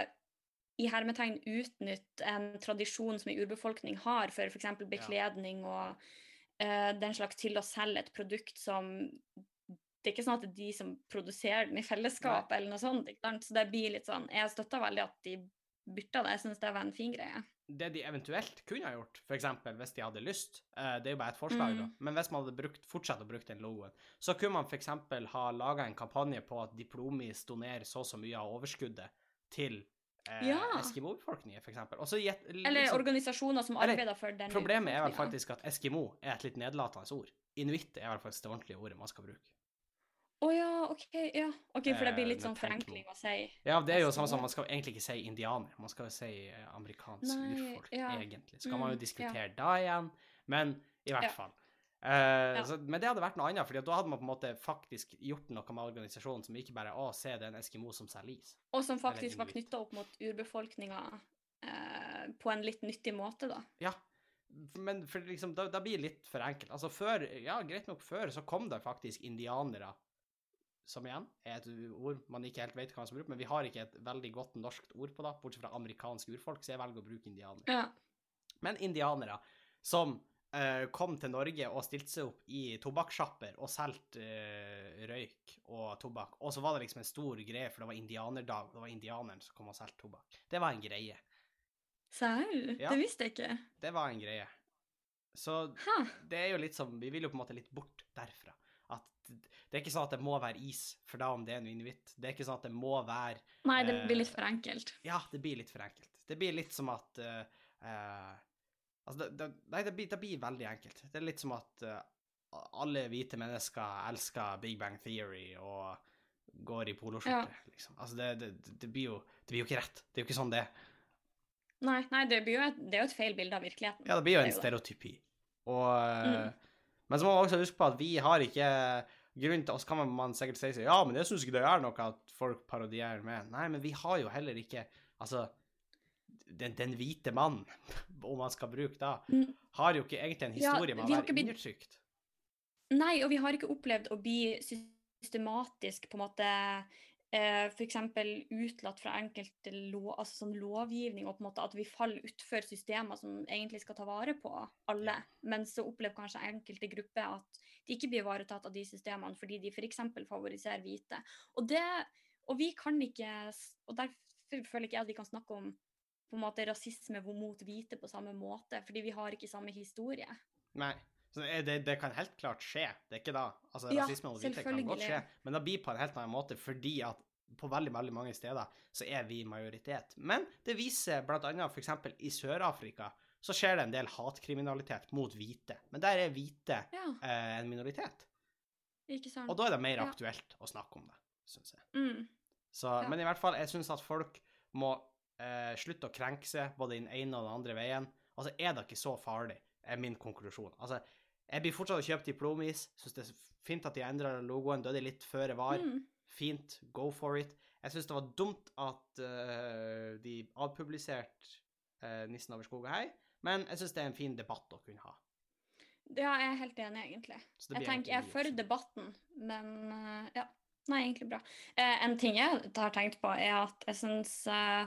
S2: i hermetegn utnytte en tradisjon som en urbefolkning har for f.eks. bekledning og uh, den slags til å selge et produkt som Det er ikke sånn at det er de som produserer den i fellesskap, eller noe sånt. Så det blir litt sånn Jeg støtter veldig at de bytta det. Jeg syns det var en fin greie.
S1: Det de eventuelt kunne ha gjort, f.eks. hvis de hadde lyst, eh, det er jo bare et forslag,
S2: Mm.
S1: da, men hvis man hadde brukt, fortsatt å bruke den logoen, så kunne man f.eks. ha laga en kampanje på at Diplomis donerer så og så mye av overskuddet til eh,
S2: Ja.
S1: Eskimo-befolkningen, f.eks. Liksom,
S2: Eller organisasjoner som
S1: Eller,
S2: arbeider for den
S1: Problemet er vel faktisk at Eskimo er et litt nedlatende ord. Inuitt er vel faktisk det ordentlige ordet man skal bruke.
S2: Å ja, OK. ja. Ok, For det blir
S1: Eh,
S2: litt
S1: nå
S2: sånn forenkling å si
S1: Ja, det er jo samme som man skal egentlig ikke si indianer, man skal jo si eh, amerikansk
S2: Nei,
S1: urfolk,
S2: ja.
S1: egentlig. Så kan man jo
S2: diskutere
S1: diskutere da igjen, men i hvert
S2: Ja.
S1: fall. Eh,
S2: Ja.
S1: så, men det hadde vært noe annet, for da hadde man på en måte faktisk gjort noe med organisasjonen som ikke bare å, se det er en eskimo som selger is.
S2: Og som faktisk var knytta opp mot urbefolkninga eh, på en litt nyttig måte, da.
S1: Ja, men for liksom, da, da blir det litt for enkelt. Altså før, ja, greit nok før, så kom det faktisk indianere, som igjen er et ord man ikke helt vet hva man skal bruke, men vi har ikke et veldig godt norskt ord på det, bortsett fra amerikanske urfolk, så jeg velger å bruke indianer.
S2: Ja.
S1: Men indianere som uh, kom til Norge og stilte seg opp i tobakkssjapper og solgte uh, røyk og tobakk, og så var det liksom en stor greie, for det var indianerdag, det var indianeren som kom og solgte tobakk. Det var en greie.
S2: Serr?
S1: Ja.
S2: Det visste jeg ikke.
S1: Det var en greie. Så
S2: ha.
S1: det er jo litt som Vi vil jo på en måte litt bort derfra. At det er ikke sånn at det må være is for da om det er en inuitt. Det er ikke sånn at det må være
S2: Nei, det blir litt
S1: Eh,
S2: for enkelt.
S1: Ja, det blir litt for enkelt. Det blir litt som at uh, uh, Altså, det, det, nei, det blir, det blir veldig enkelt. Det er litt som at uh, alle hvite mennesker elsker Big Bang Theory og går i poloskjorte, liksom. Altså, det, det, det, blir jo, det blir jo ikke rett. Det er jo ikke sånn det er.
S2: Nei, nei det, blir jo et, det er jo et feil bilde av virkeligheten.
S1: Ja, det blir jo en
S2: er
S1: stereotypi. Og
S2: Mm.
S1: Men så må man også huske på at vi har ikke grunn til oss kan man- sikkert si seg, ja, men jeg syns ikke det er noe at folk parodierer med. Nei, men vi har jo heller ikke Altså, den, den hvite mann, om man skal bruke da,
S2: Mm.
S1: har jo ikke egentlig en
S2: Ja,
S1: historie med å være undertrykt.
S2: Nei, og vi har ikke opplevd å bli systematisk på en måte eh, F.eks. utelatt fra enkelte lov, altså sånn lovgivning, og på en måte at vi faller utfor systemer som egentlig skal ta vare på alle. Men så opplever kanskje enkelte grupper at de ikke blir ivaretatt av de systemene fordi de f.eks. favoriserer hvite. Og, det, og vi kan ikke Og derfor føler ikke jeg at vi kan snakke om på en måte rasisme mot hvite på samme måte, fordi vi har ikke samme historie.
S1: Nei. Så det, det, kan helt klart skje, det er ikke da. Altså,
S2: Ja,
S1: rasisme og hvite kan godt skje, men det blir på en helt annen måte fordi at på veldig, veldig mange steder så er vi majoritet. Men det viser for eksempel i Sør-Afrika så skjer det en del hatkriminalitet mot hvite. Men der er hvite
S2: Ja,
S1: eh, en minoritet. Og da er det mer
S2: Ja.
S1: aktuelt å snakke om det, syns jeg.
S2: Mm.
S1: Så,
S2: Ja.
S1: Men i hvert fall, jeg syns at folk må eh, slutte å krenke seg både den ene og den andre veien. Altså, er det ikke så farlig, er min konklusjon. Altså, jeg blir fortsatt å kjøpe diplomis. Syns det er fint at de endra logoen. Da er før litt føre var.
S2: Mm.
S1: Fint, go for it. Jeg syns det var dumt at uh, de avpubliserte uh, 'Nissen over skog og hei', men jeg syns det er en fin debatt å kunne ha.
S2: Ja, jeg er helt enig, egentlig. Jeg tenker, jeg er for debatten, men uh, ja. Nei, egentlig bra. Eh, en ting jeg har tenkt på, er at jeg syns eh,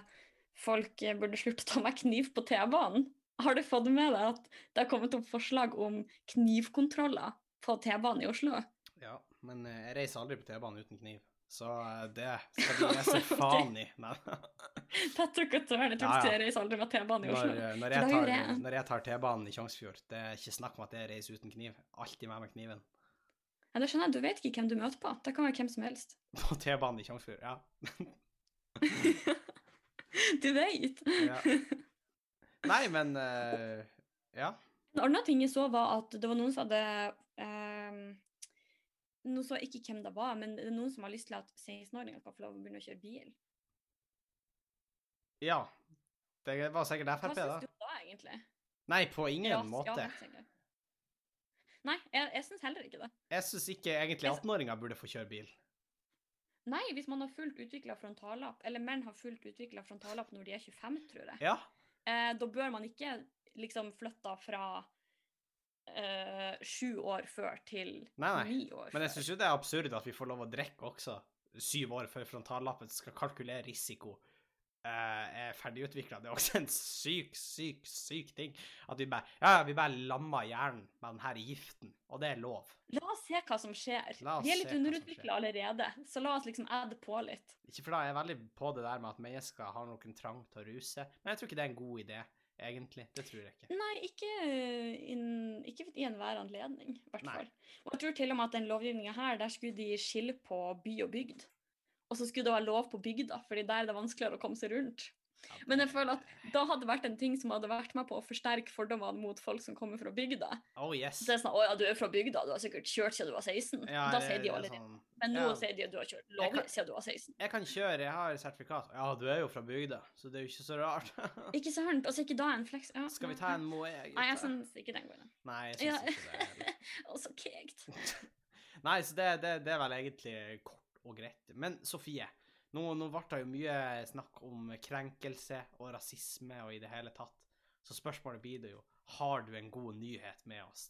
S2: folk burde slutte å ta med kniv på T-banen. Har du fått med deg at det har kommet opp forslag om knivkontroller på T-banen i Oslo?
S1: Ja, men eh, jeg reiser aldri på T-banen uten kniv. Så eh, det skal du gi så faen i.
S2: Og Tørn, jeg tror jeg reiser aldri med T-banen i Oslo.
S1: eh, når, jeg når jeg tar T-banen i Tjongsfjord, det er ikke snakk om at jeg reiser uten kniv. Alltid med meg kniven.
S2: Ja, det skjønner jeg, du vet ikke hvem du møter på. Det kan være hvem som helst.
S1: På T-banen i Tjongsfjord, ja.
S2: du vet.
S1: ja. Nei, men uh, Ja.
S2: En annen ting jeg så, var at det var noen som hadde ehm, Nå så jeg ikke hvem det var, men det er noen som har lyst til at 16-åringer skal få lov å begynne å kjøre bil.
S1: Ja. Det var sikkert
S2: Hva
S1: Frp,
S2: syns
S1: da.
S2: du da, egentlig?
S1: Nei, på ingen
S2: Ja,
S1: måte.
S2: Ja. Nei, jeg, jeg syns heller ikke det.
S1: Jeg syns ikke egentlig 18-åringer burde få kjøre bil.
S2: Nei, hvis man har fullt utvikla frontallapp, eller menn har fullt utvikla frontallapp når de er 25, tror jeg,
S1: Ja,
S2: eh, da bør man ikke liksom flytte fra eh, sju år før til
S1: Nei, nei.
S2: ni år
S1: men jeg
S2: før.
S1: syns jo det er absurd at vi får lov å drikke også syv år før frontallappen skal kalkulere risiko. Eh, er ferdigutvikla. Det er også en syk, syk, syk ting. At vi bare Ja, vi bare lammer hjernen med denne giften, og det er lov.
S2: La oss se hva som skjer. Vi er litt underutvikla allerede, så la oss liksom adde på litt.
S1: Ikke for da jeg er veldig på det der med at mennesker har noen trang til å ruse, men jeg tror ikke det er en god idé, egentlig. Det tror jeg ikke.
S2: Nei, ikke, in, ikke i enhver anledning, i hvert fall. Og jeg tror til og med at den lovgivninga her, der skulle de skille på by og bygd. Og så skulle det være lov på bygda, fordi der er det vanskeligere å komme seg rundt. Men jeg føler at da hadde det vært en ting som hadde vært med på å forsterke fordommene mot folk som kommer fra bygda.
S1: Oh yes.
S2: Det er sånn 'Å ja, du er fra bygda, du har sikkert kjørt siden du var 16'.
S1: Ja,
S2: da sier de
S1: det er
S2: allerede.
S1: sånn,
S2: Men nå
S1: ja.
S2: sier de at du har kjørt lovlig
S1: kan-
S2: siden du var 16.
S1: Jeg kan kjøre, jeg har sertifikat. Ja, du er jo fra bygda, så det er jo ikke så rart.
S2: Ikke sant? Altså ikke da en flex. Ja,
S1: Skal vi ta en Moe,
S2: Nei, jeg syns ikke den går inn.
S1: Nei, jeg syns ikke det.
S2: Og så kegt.
S1: Nei, så det, det, det er vel egentlig kort og greit. Men Sofie, nå, nå ble det jo mye snakk om krenkelse og rasisme og i det hele tatt. Så spørsmålet blir det jo, har du en god nyhet med oss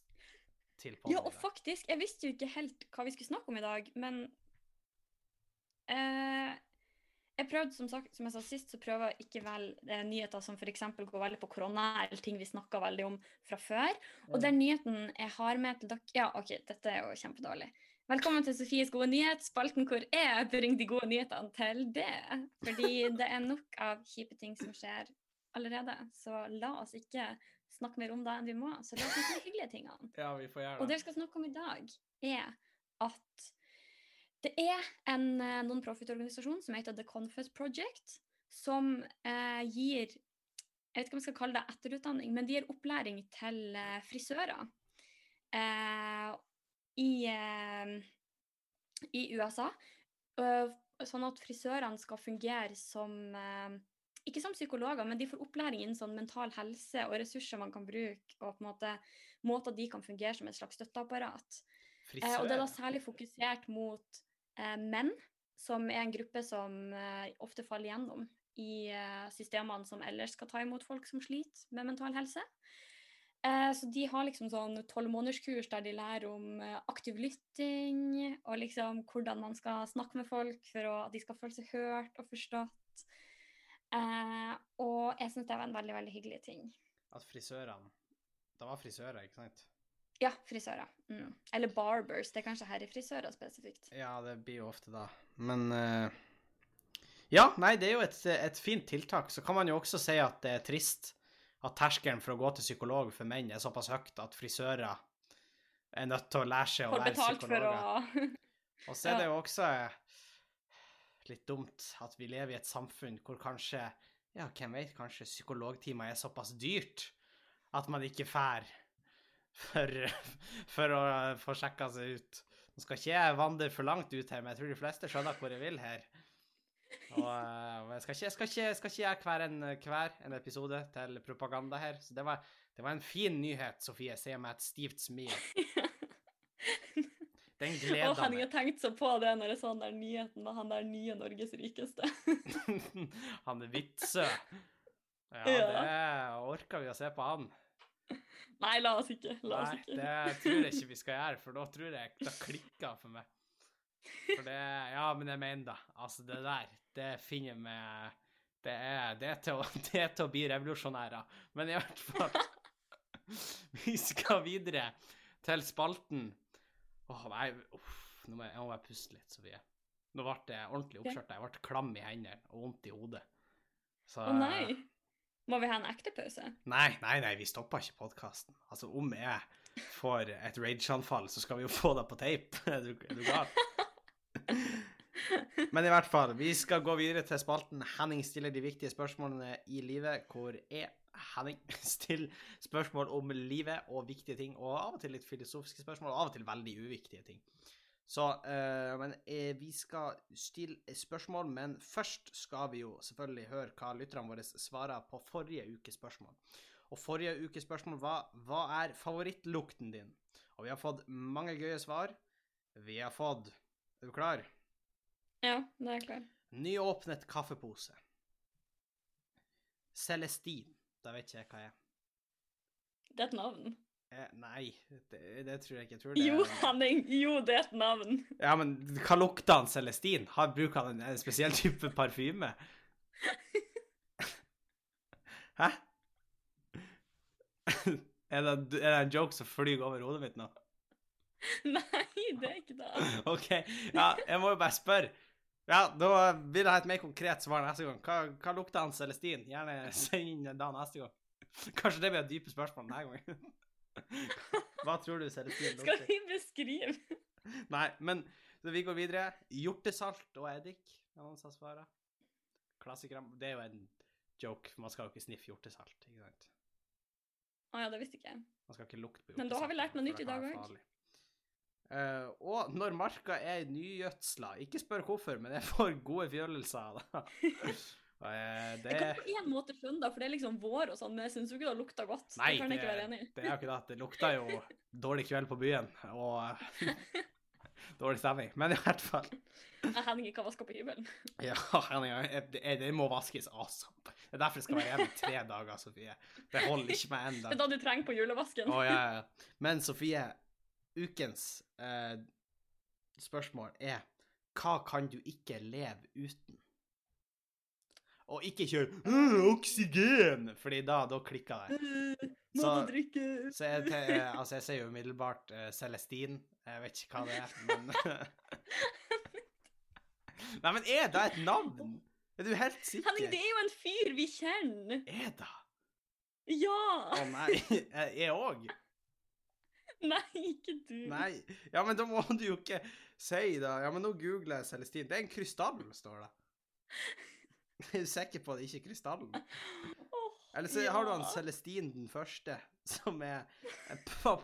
S1: til podden
S2: Ja, og faktisk, jeg visste jo ikke helt hva vi skulle snakke om i dag, men eh, jeg prøvde, som, sagt, som jeg sa sist, så prøver jeg ikke vel eh, nyheter som f.eks. går veldig på korona, eller ting vi snakka veldig om fra før. Og den nyheten jeg har med til dere Ja, OK, dette er jo kjempedårlig. Velkommen til Sofies gode nyhet, spalten hvor jeg bringer de gode nyhetene til det. Fordi det er nok av kjipe ting som skjer allerede. Så la oss ikke snakke mer om det enn vi må. Så la oss snakke om de hyggelige tingene.
S1: Ja, vi får gjøre det.
S2: Og
S1: det.
S2: vi skal snakke om i dag, er at det er en eh, non-profit-organisasjon som heter The Confess Project, som eh, gir Jeg vet ikke om jeg skal kalle det etterutdanning, men de gir opplæring til eh, frisører eh, i, eh, i USA. øh, sånn at frisørene skal fungere som eh, ikke som psykologer, men de får opplæring innen sånn mental helse og ressurser man kan bruke, og på en måte måter de kan fungere som et slags støtteapparat. Eh, og det er da særlig fokusert mot eh, menn, som er en gruppe som eh, ofte faller gjennom i eh, systemene som ellers skal ta imot folk som sliter med mental helse. Eh, så de har liksom sånn tolvmånederskurs der de lærer om eh, aktiv lytting, og liksom hvordan man skal snakke med folk for at de skal føle seg hørt og forstått. Eh, og jeg syns det var en veldig, veldig hyggelig ting.
S1: At frisørene Det var frisører, ikke sant?
S2: Ja, frisører. Mm. Eller barbers. Det er kanskje herrefrisører spesifikt.
S1: Ja, det blir jo ofte da. Men uh... Ja, nei, det er jo et, et fint tiltak. Så kan man jo også si at det er trist at terskelen for å gå til psykolog for menn er såpass høyt at frisører er nødt til å lære seg å
S2: Får
S1: være
S2: psykologer. for å.
S1: Og så er det jo også litt dumt at vi lever i et samfunn hvor kanskje Ja, hvem vet, kanskje psykologtimer er såpass dyrt at man ikke fær for, for å få sjekka seg ut. Nå skal ikke jeg vandre for langt ut her, men jeg tror de fleste skjønner hvor jeg vil her. Og, og jeg skal ikke, jeg skal ikke, jeg skal ikke gjøre hver en, hver en episode til propaganda her. Så det var, det var en fin nyhet, Sofie, Se meg med et stivt smil. Den gleder meg.
S2: Henning
S1: han
S2: har tenkt så på det når jeg så den der nyheten med han der nye Norges rikeste.
S1: han er Vitsø. Ja,
S2: Ja.
S1: det orker vi å se på han.
S2: Nei, la oss ikke. La oss
S1: Nei,
S2: ikke.
S1: det tror jeg ikke vi skal gjøre, for da tror jeg det klikker for meg. For det Ja, men jeg mener det. Altså, det der, det finner vi det det, det er til å bli revolusjonærer. Men i hvert fall Vi skal videre til spalten Åh, nei, uff, nå må jeg, jeg må bare puste litt, Sofie. Nå ble det ordentlig oppskjørta. Jeg ble klam i hendene og vondt i hodet. Så
S2: Å nei. Må vi ha en ekte pause?
S1: Nei, nei, nei, vi stopper ikke podkasten. Altså, om jeg får et rage-anfall, så skal vi jo få det på tape. Er du, er du gal? Men i hvert fall, vi skal gå videre til spalten Henning stiller de viktige spørsmålene i livet, hvor jeg, Henning, stiller spørsmål om livet og viktige ting, og av og til litt filosofiske spørsmål, og av og til veldig uviktige ting. Så, eh, men eh, vi skal stille spørsmål, men først skal vi jo selvfølgelig høre hva lytterne våre svarer på forrige ukes spørsmål. Og forrige ukes spørsmål var hva er favorittlukten din? Og vi har fått mange gøye svar. Vi har fått Er du klar?
S2: Ja, da er jeg klar.
S1: Nyåpnet kaffepose. Celestin. Da vet ikke jeg hva jeg er.
S2: Det er et navn.
S1: Eh, nei, det, det tror jeg ikke. Jeg tror det
S2: Jo, Henning. Jo, det er et navn.
S1: Ja, men hva lukter han Celestin? Har, bruker han en, en spesiell type parfyme? Hæ? Er det, er det en joke som flyr over hodet mitt nå?
S2: Nei, det er ikke det.
S1: OK. Ja, jeg må jo bare spørre. Ja, da vil jeg ha et mer konkret svar neste gang. Hva, hva lukter han Celestin? Gjerne send inn da neste gang. Kanskje det blir et dype spørsmål denne gangen. Hva tror du Celestin
S2: Skal vi beskrive?
S1: Nei, men så vi går videre. Hjortesalt og eddik. Er noen som svarer? Klassikere. Det er jo en joke. Man skal jo ikke sniffe hjortesalt, ikke sant?
S2: Å ja, det visste ikke jeg.
S1: Man skal ikke lukte på hjortesalt.
S2: Men da har vi lært noe nytt i dag
S1: være Eh, og når marka er nygjødsla Ikke spør hvorfor, men jeg får gode fjølelser av det. Eh, det
S2: Jeg kan på en måte skjønne det, for det er liksom vår og sånn, men jeg syns jo ikke det lukta godt.
S1: Nei,
S2: det kan jeg ikke være enig i.
S1: det er jo ikke det. Det lukta jo dårlig kveld på byen og dårlig stemning. Men i hvert fall.
S2: Jeg Henning ikke har vaska på hybelen.
S1: Ja, Henning, jeg- det, må vaskes awesome. Det er derfor det skal være hjemme tre dager, Sofie. Det holder ikke med én
S2: Det er da du trenger på julevasken.
S1: Oh, ja, ja. Men Sofie, ukens eh, spørsmål er hva kan du ikke leve uten? Og ikke kjør «Øh, oksygen, fordi da, da klikker det.
S2: Må
S1: Så-. Så jeg, te, altså jeg sier jo umiddelbart uh, Celestin. Jeg vet ikke hva det er, men Nei, men er det et navn? Er du helt sikker?
S2: Henning, det er jo en fyr vi kjenner.
S1: Er det?
S2: Ja!
S1: Å nei, jeg òg?
S2: Nei, ikke du.
S1: Nei. Ja, men da må du jo ikke si det. Ja, men nå googler jeg Celestin. Det er en krystall, står det. Jeg Er du sikker på at det ikke er krystallen?
S2: Oh,
S1: Eller så har du han
S2: ja.
S1: Celestin den første, som er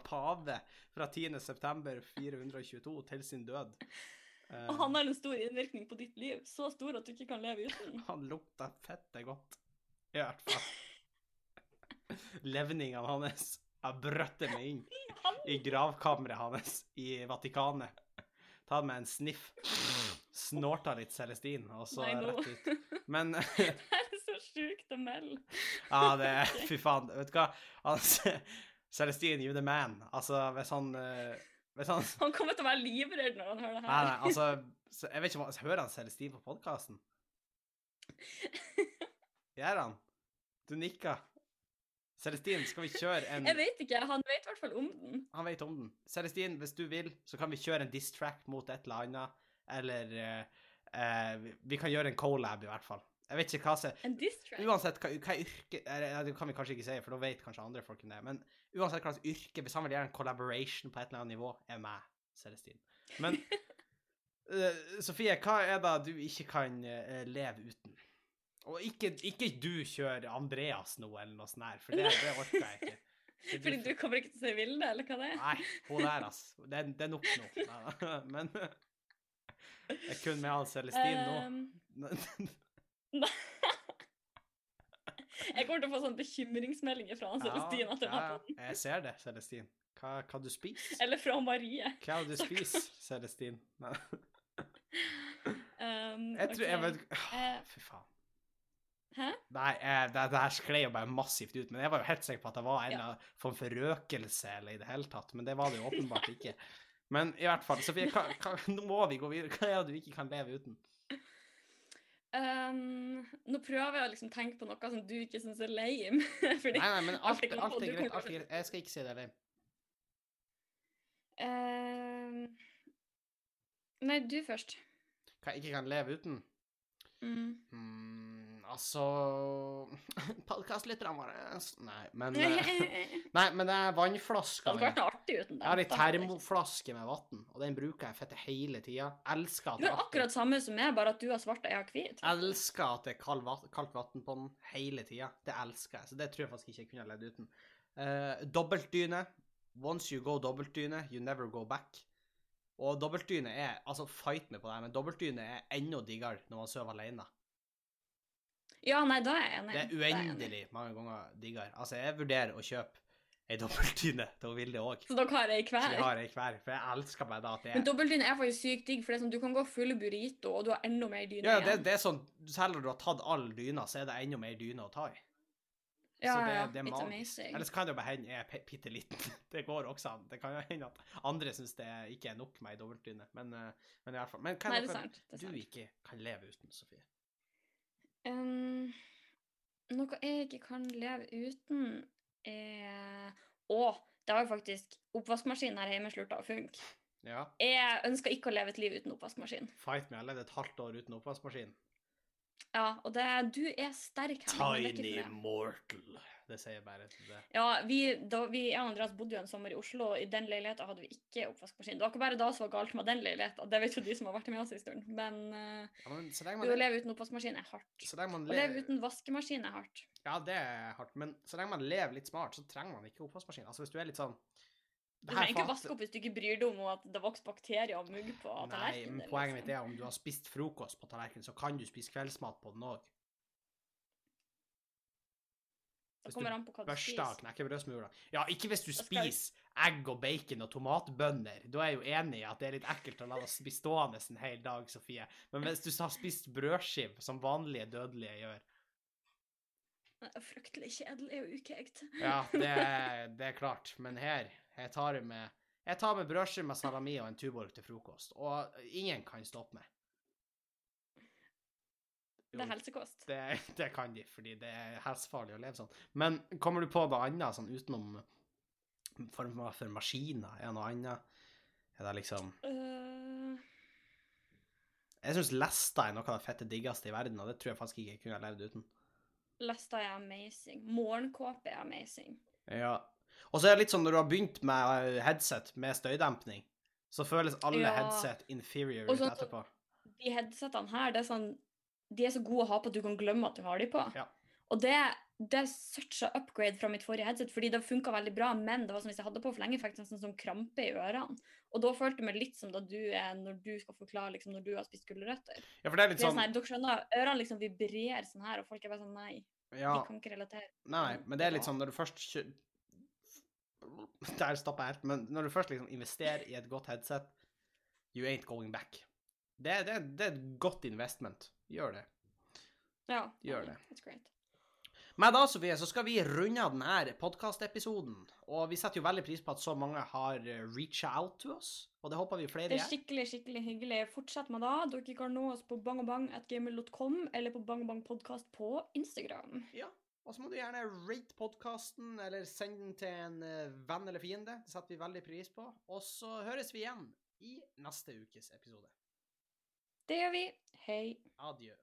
S1: pave fra 10. september 422 til sin død. Eh,
S2: Og han har en stor innvirkning på ditt liv. Så stor at du ikke kan leve uten.
S1: han lukter fette godt. I hvert fall. Levningene hans har brøttet meg inn i gravkammeret hans i Vatikanet. Tatt med en sniff. Snorta litt Celestin, og så
S2: Nei, no.
S1: rett ut. Men
S2: Det er så sjukt å melde.
S1: Ja, det er Fy faen. Vet du hva? Altså, Celestin, you the man. Altså, hvis han eh, Hvis han
S2: Han kommer til å være livredd når han hører det her.
S1: nei, altså Jeg vet ikke hva, Hører han Celestin på podkasten? Gjør han? Du nikker. Celestin, skal vi kjøre en
S2: Jeg vet ikke. Han vet i hvert fall om den.
S1: Han vet om den. Celestin, hvis du vil, så kan vi kjøre en diss track mot et eller annet. Eller uh, uh, vi- kan gjøre en collab, i hvert fall. Jeg vet ikke hva som
S2: En diss track.
S1: Uansett hva, hva yrke eller, Det kan vi kanskje ikke si, for da vet kanskje andre folk om det. Men uansett hva slags yrke, hvis han vil gjøre en collaboration på et eller annet nivå, er meg, Celestin. Men uh, Sofie, hva er det du ikke kan leve uten? Og ikke, ikke du kjør Andreas nå, eller noe sånt her, for det, det orker jeg ikke. Du...
S2: Fordi du kommer ikke til å se Vilde, eller hva det er?
S1: Nei, hun der, altså. Det, det er nok nå. Nei, Men jeg er kun med all Celestine nå.
S2: Um... Jeg kommer til å få sånne bekymringsmeldinger fra Celestine.
S1: Ja, ja, jeg ser det, Celestine. Hva, hva du spiser?
S2: Eller fra Marie.
S1: Hva det du spiser, Celestine?
S2: Um,
S1: Jeg tror jeg vet
S2: Eh,
S1: Fy faen.
S2: Hæ?
S1: Nei, eh, det, det her sklei jo bare massivt ut. Men jeg var jo helt sikker på at det var en
S2: Ja.
S1: eller annen form for røkelse eller i det hele tatt. Men det var det jo åpenbart ikke. Men i hvert fall, Sofie, hva, hva, nå må vi gå videre. Hva er det du ikke kan leve uten?
S2: Um, nå prøver jeg å liksom tenke på noe som du ikke syns er lame. Fordi
S1: Nei, nei, men alt,
S2: alt,
S1: alt er greit. Alt er. Jeg skal ikke si det alene.
S2: um, Nei, du først.
S1: Hva jeg ikke kan leve uten?
S2: Mm.
S1: Hmm, altså Podkastlytterne våre Nei, men eh, Nei, men det er vannflaska mi.
S2: uten
S1: Jeg har ei termoflaske med vann, og den bruker jeg fette hele tida. Elsker at
S2: Du har
S1: er
S2: akkurat samme som meg, bare at du har svart og jeg har hvit.
S1: Elsker at det er kaldt vann på den hele tida. Det elsker jeg. Så det tror jeg faktisk ikke jeg kunne levd uten. Uh, dobbeltdyne. Once you go dobbeltdyne, you never go back. Og dobbeltdyne er Altså, fight meg på det, her, men dobbeltdyne er enda diggere når man sover alene.
S2: Ja, nei, da er jeg enig.
S1: Det er uendelig er mange ganger diggere. Altså, jeg vurderer å kjøpe ei dobbeltdyne til Vilde òg.
S2: Så dere har ei hver?
S1: vi har ei hver. For jeg elsker bare da at det
S2: Men
S1: er
S2: dobbeltdyne er faktisk sykt digg, for det er sånn, du kan gå full burrito, og du har enda mer dyne
S1: Ja, igjen.
S2: igjen.
S1: det er sånn Selv når du har tatt all dyna, så er det enda mer dyne å ta i.
S2: Ja,
S1: så det, det er magisk. Eller så kan det jo bare hende jeg er bitte liten. Det går også an. Det kan jo hende at andre syns det ikke er nok med ei dobbeltdyne. Men, eh, men i hvert fall. Men hva er
S2: det sant. Det er
S1: du
S2: sant.
S1: ikke kan leve uten, Sofie?
S2: Um, noe jeg ikke kan leve uten, er Å, det har jo faktisk oppvaskmaskinen her hjemme slutta å funke.
S1: Ja.
S2: Jeg ønsker ikke å leve et liv uten oppvaskmaskin.
S1: Fight me. Jeg levde et halvt år uten oppvaskmaskin.
S2: Ja, og det, du er sterk, er
S1: Tiny mortal. Det sier bare det.
S2: Ja, vi, da, vi jeg og Andreas bodde jo en sommer i Oslo, og i den leiligheten hadde vi ikke oppvaskmaskin. Det var ikke bare da som var galt med den leiligheten, det vet jo de som har vært med oss en stund. Men uh,
S1: Ja, men man,
S2: å leve uten oppvaskmaskin er hardt.
S1: man
S2: Å leve uten vaskemaskin er hardt.
S1: Ja, det er hardt. Men så lenge man lever litt smart, så trenger man ikke oppvaskmaskin. Altså, hvis du er litt sånn
S2: Du trenger ikke vaske opp hvis du ikke bryr deg om at det vokser bakterier og mugg på
S1: Nei, men poenget mitt er om du har spist frokost på tallerkenen, så kan du spise kveldsmat på den òg. Hvis du
S2: kommer an på hva du spiser.
S1: knekkebrødsmuler. Ja, ikke hvis du spiser egg og bacon og tomatbønner. Da er jeg jo enig i at det er litt ekkelt å la det bli stående en hel dag, Sofie. Men hvis du har spist brødskive, som vanlige dødelige gjør,
S2: Det er Fryktelig kjedelig og ukeegt.
S1: ja, det det er klart. Men her, jeg tar med jeg tar med brødskive med salami og en Tuborg til frokost, og ingen kan stoppe meg.
S2: Det er helsekost.
S1: Det, det kan de, fordi det er helsefarlig å leve sånn. Men kommer du på noe annet sånn utenom former for maskiner? Er det noe annet? Er det liksom
S2: uh...
S1: Jeg syns lester er noe av det fette diggeste i verden, og det tror jeg faktisk ikke jeg kunne levd uten.
S2: Lesta er amazing. Morgenkåpe er amazing.
S1: Ja. Og så er det litt sånn når du har begynt med eh, headset med støydempning, så føles alle
S2: Ja.
S1: headset inferior ut etterpå.
S2: De headsetene her, det er sånn De er så gode å ha på at du kan glemme at du har de på.
S1: Ja.
S2: Og det, det er such a upgrade fra mitt forrige headset, fordi det funka veldig bra, men det var som hvis jeg hadde på for lenge, fikk jeg sånn, sånn krampe i ørene. Og da følte jeg meg litt som da du er når du skal forklare liksom, når du har spist gulrøtter.
S1: Ja, for det er litt
S2: Det er
S1: sånn
S2: sånn her, dere skjønner, ørene liksom vibrerer sånn her, og folk er bare sånn nei,
S1: Ja,
S2: de kan ikke relatere.
S1: nei, men det er litt sånn når du først kjø... Der stopper jeg helt. Men når du først liksom investerer i et godt headset, you ain't going back. Det, det, det er et godt investment. Gjør det.
S2: Ja,
S1: Gjør det.
S2: It's great.
S1: Men da, Sofie, så skal vi runde av denne podkastepisoden. Og vi setter jo veldig pris på at så mange har reacha out to oss. Og det håper vi flere gjør.
S2: Det er skikkelig skikkelig hyggelig. Fortsett med det. Dere kan nå oss på bangabang.gmail.com eller på bangabangpodkast på Instagram.
S1: Ja. Og så må du gjerne rate podkasten, eller sende den til en eh, venn eller fiende. Det setter vi veldig pris på. Og så høres vi igjen i neste ukes episode.
S2: Det gjør vi. Hei.
S1: Adjø.